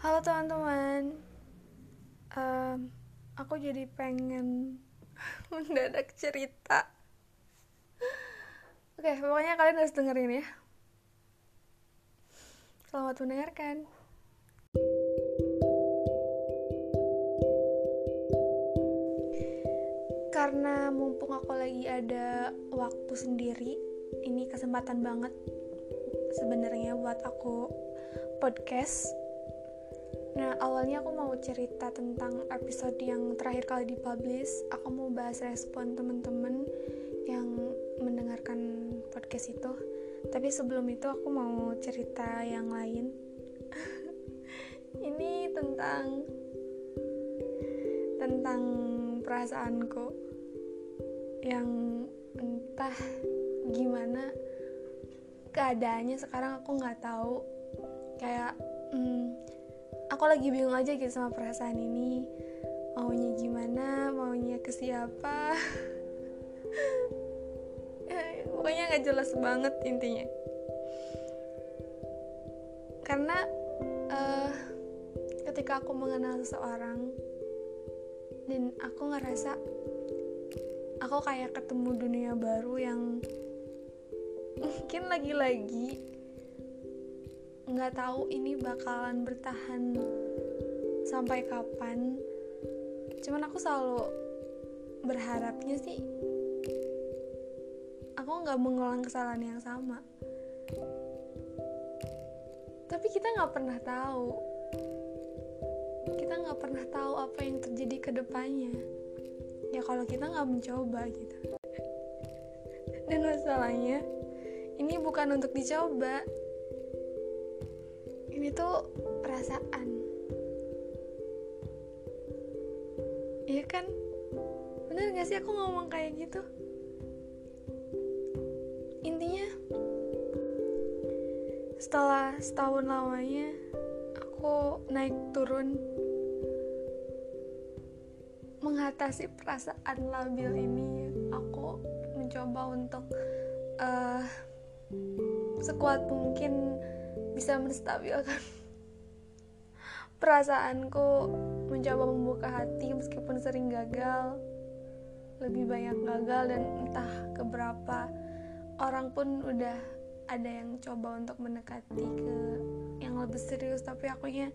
Halo teman-teman, Em, aku jadi pengen mendadak cerita. Oke, pokoknya kalian harus dengerin ya. Selamat mendengarkan. Karena mumpung aku lagi ada waktu sendiri, ini kesempatan banget sebenarnya buat aku podcast Nah, awalnya aku mau cerita tentang episode yang terakhir kali dipublish. Aku mau bahas respon teman-teman yang mendengarkan podcast itu. Tapi sebelum itu aku mau cerita yang lain. Ini tentang tentang perasaanku yang entah gimana keadaannya sekarang aku nggak tahu kayak hmm, aku lagi bingung aja gitu sama perasaan ini. Maunya gimana? Maunya ke siapa? Pokoknya nggak jelas banget intinya. Karena uh, ketika aku mengenal seseorang dan aku ngerasa aku kayak ketemu dunia baru yang mungkin lagi-lagi nggak tahu ini bakalan bertahan sampai kapan. Cuman aku selalu berharapnya sih aku nggak mengulang kesalahan yang sama. Tapi kita nggak pernah tahu. Kita nggak pernah tahu apa yang terjadi ke depannya. Ya kalau kita nggak mencoba gitu. Dan masalahnya ini bukan untuk dicoba ini tuh perasaan. Iya kan? Bener gak sih aku ngomong kayak gitu? Intinya setelah setahun lamanya aku naik turun mengatasi perasaan labil ini aku mencoba untuk uh, sekuat mungkin bisa menstabilkan perasaanku mencoba membuka hati meskipun sering gagal. Lebih banyak gagal dan entah keberapa orang pun udah ada yang coba untuk mendekati ke yang lebih serius. Tapi akunya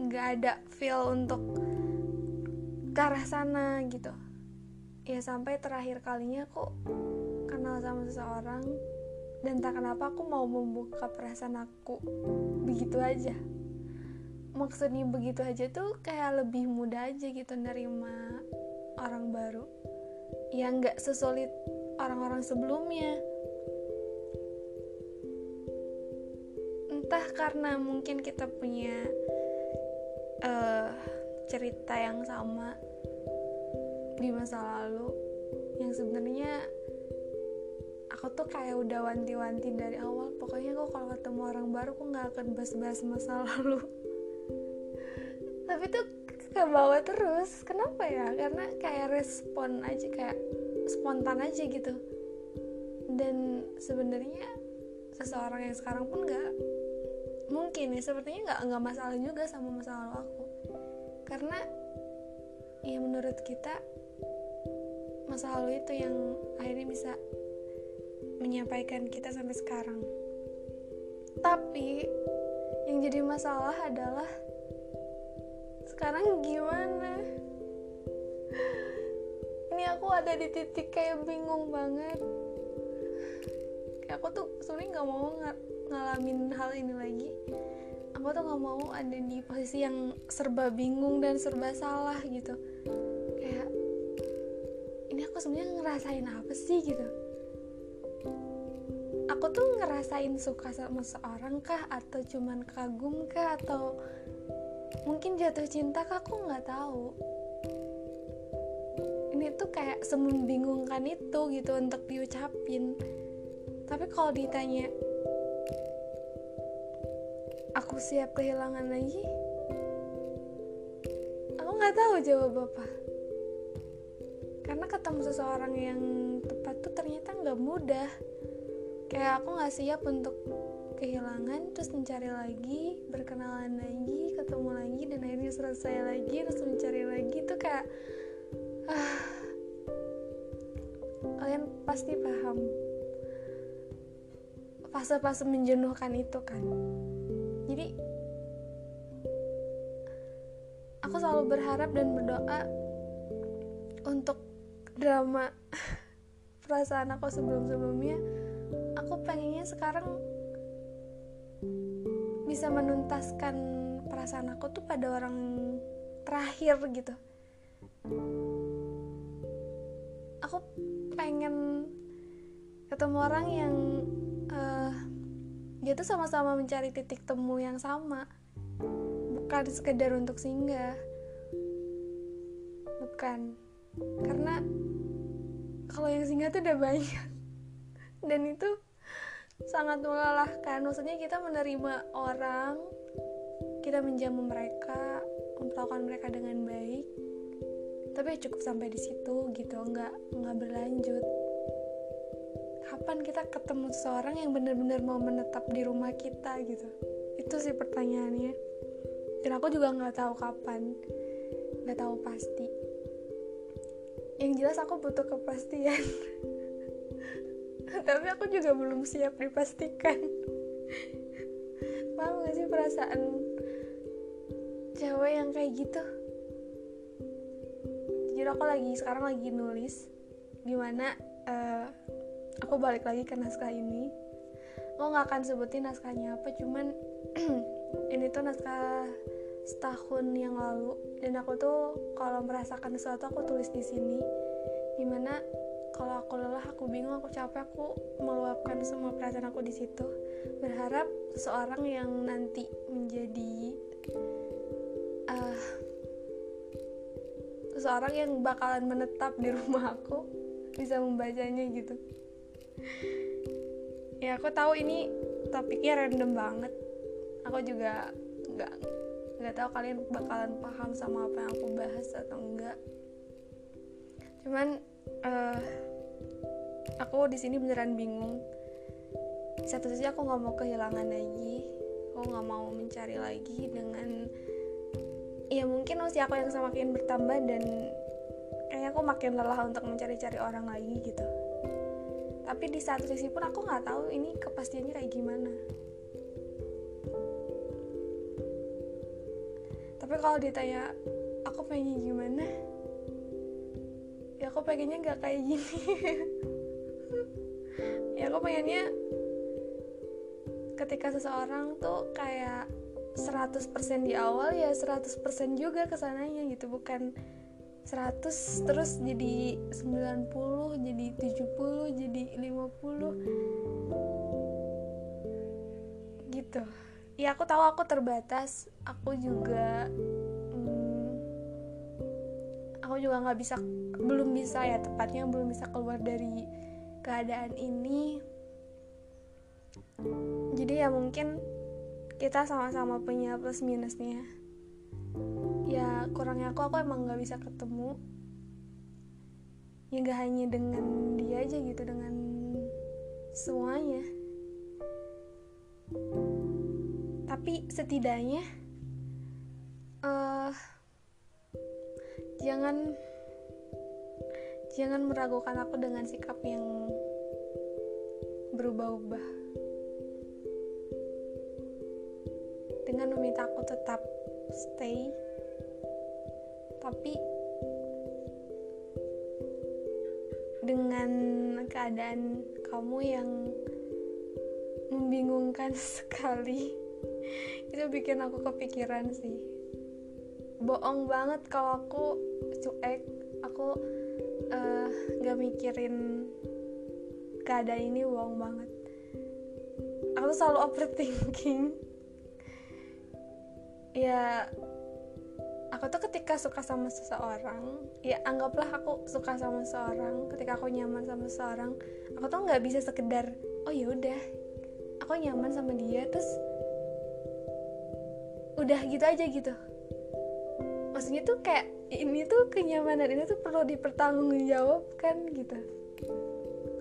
nggak ada feel untuk ke arah sana gitu. Ya sampai terakhir kalinya aku kenal sama seseorang dan tak kenapa aku mau membuka perasaan aku begitu aja. Maksudnya begitu aja tuh kayak lebih mudah aja gitu nerima orang baru. Yang nggak sesulit orang-orang sebelumnya. Entah karena mungkin kita punya uh, cerita yang sama di masa lalu yang sebenarnya aku tuh kayak udah wanti-wanti dari awal. Pokoknya kok kalau ketemu orang baru aku nggak akan bahas-bahas masa lalu. Tapi tuh ke bawah terus. Kenapa ya? Karena kayak respon aja kayak spontan aja gitu. Dan sebenarnya seseorang yang sekarang pun nggak mungkin ya. Sepertinya nggak nggak masalah juga sama masa lalu aku. Karena ya menurut kita masa lalu itu yang akhirnya bisa menyampaikan kita sampai sekarang. Tapi yang jadi masalah adalah sekarang gimana? Ini aku ada di titik kayak bingung banget. Kayak aku tuh sebenarnya nggak mau ng ngalamin hal ini lagi. Aku tuh nggak mau ada di posisi yang serba bingung dan serba salah gitu. Kayak ini aku sebenarnya ngerasain apa sih gitu aku tuh ngerasain suka sama seorang kah? Atau cuman kagum kah? Atau mungkin jatuh cinta kah? Aku nggak tahu. Ini tuh kayak semembingungkan itu gitu untuk diucapin. Tapi kalau ditanya aku siap kehilangan lagi? Aku nggak tahu jawab apa. Karena ketemu seseorang yang tepat tuh ternyata nggak mudah kayak aku nggak siap untuk kehilangan terus mencari lagi berkenalan lagi ketemu lagi dan akhirnya selesai lagi terus mencari lagi tuh kayak ah, kalian pasti paham fase-fase menjenuhkan itu kan. Jadi aku selalu berharap dan berdoa untuk drama perasaan aku sebelum-sebelumnya aku pengennya sekarang bisa menuntaskan perasaan aku tuh pada orang terakhir gitu. Aku pengen ketemu orang yang uh, dia tuh sama-sama mencari titik temu yang sama. Bukan sekedar untuk singgah. Bukan. Karena kalau yang singgah tuh udah banyak dan itu sangat melelahkan. Maksudnya kita menerima orang kita menjamu mereka memperlakukan mereka dengan baik tapi cukup sampai di situ gitu nggak nggak berlanjut. Kapan kita ketemu seseorang yang benar-benar mau menetap di rumah kita gitu? Itu sih pertanyaannya. Dan aku juga nggak tahu kapan nggak tahu pasti. Yang jelas aku butuh kepastian tapi aku juga belum siap dipastikan. Mau gak sih perasaan cewek yang kayak gitu? Jujur aku lagi sekarang lagi nulis gimana uh, aku balik lagi ke naskah ini. Aku nggak akan sebutin naskahnya apa cuman ini tuh naskah setahun yang lalu. Dan aku tuh kalau merasakan sesuatu aku tulis di sini. Gimana kalau aku lelah aku bingung aku capek aku meluapkan semua perasaan aku di situ. Berharap seseorang yang nanti menjadi uh, seseorang yang bakalan menetap di rumah aku bisa membacanya gitu. Ya aku tahu ini topiknya random banget. Aku juga nggak nggak tahu kalian bakalan paham sama apa yang aku bahas atau enggak. Cuman uh, aku di sini beneran bingung. Satu sisi aku nggak mau kehilangan lagi. Aku nggak mau mencari lagi dengan ya mungkin usia aku yang semakin bertambah dan kayaknya aku makin lelah untuk mencari-cari orang lagi gitu. Tapi di satu sisi pun aku nggak tahu ini kepastiannya kayak gimana. Tapi kalau ditanya aku pengen gimana? Ya aku pengennya nggak kayak gini ya pengennya ketika seseorang tuh kayak 100% di awal ya 100% juga ke sananya gitu. Bukan 100 terus jadi 90 jadi 70 jadi 50 gitu. Ya aku tahu aku terbatas. Aku juga aku juga nggak bisa belum bisa ya tepatnya belum bisa keluar dari keadaan ini jadi ya mungkin kita sama-sama punya plus minusnya ya. Kurangnya aku aku emang nggak bisa ketemu. Ya gak hanya dengan dia aja gitu dengan semuanya. Tapi setidaknya uh, jangan jangan meragukan aku dengan sikap yang berubah-ubah dengan meminta aku tetap stay. Tapi dengan keadaan kamu yang membingungkan sekali itu bikin aku kepikiran sih. Bohong banget kalau aku cuek. Aku uh, gak mikirin keadaan ini bohong banget. Aku selalu overthinking ya aku tuh ketika suka sama seseorang ya anggaplah aku suka sama seseorang ketika aku nyaman sama seseorang aku tuh nggak bisa sekedar oh ya udah aku nyaman sama dia terus udah gitu aja gitu. Maksudnya tuh kayak ini tuh kenyamanan ini tuh perlu dipertanggungjawabkan gitu.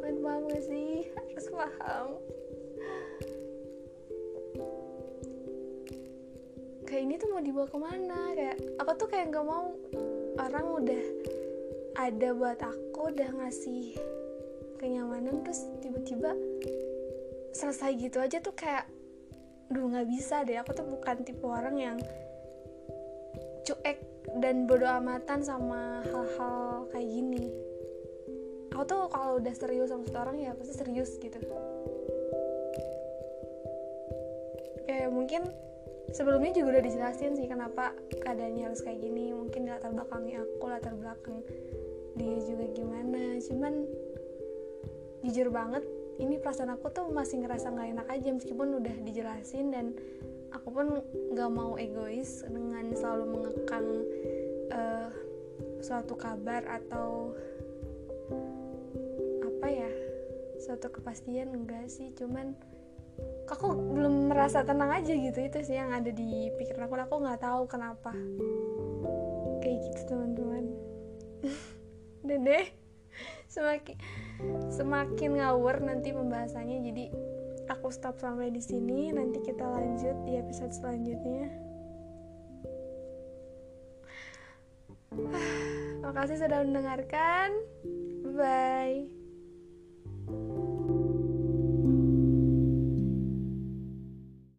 Kalian paham sih? Harus paham kayak ini tuh mau dibawa ke mana? Kayak aku tuh kayak nggak mau. Orang udah ada buat aku udah ngasih kenyamanan terus tiba-tiba selesai gitu aja tuh kayak duh nggak bisa deh. Aku tuh bukan tipe orang yang cuek dan bodo amatan sama hal-hal kayak gini. Aku tuh kalau udah serius sama satu orang ya pasti serius gitu. Kayak mungkin sebelumnya juga udah dijelasin sih kenapa keadaannya harus kayak gini. Mungkin latar belakangnya aku latar belakang dia juga gimana. Cuman jujur banget ini perasaan aku tuh masih ngerasa nggak enak aja meskipun udah dijelasin dan aku pun nggak mau egois dengan selalu mengekang uh, suatu kabar atau apa ya suatu kepastian enggak sih. Cuman aku belum merasa tenang aja gitu itu sih yang ada di pikiran aku. Aku nggak tahu kenapa. Kayak gitu teman-teman. Dan deh semakin semakin ngawur nanti pembahasannya. Jadi aku stop sampai di sini. Nanti kita lanjut di episode selanjutnya. Makasih sudah mendengarkan. Bye.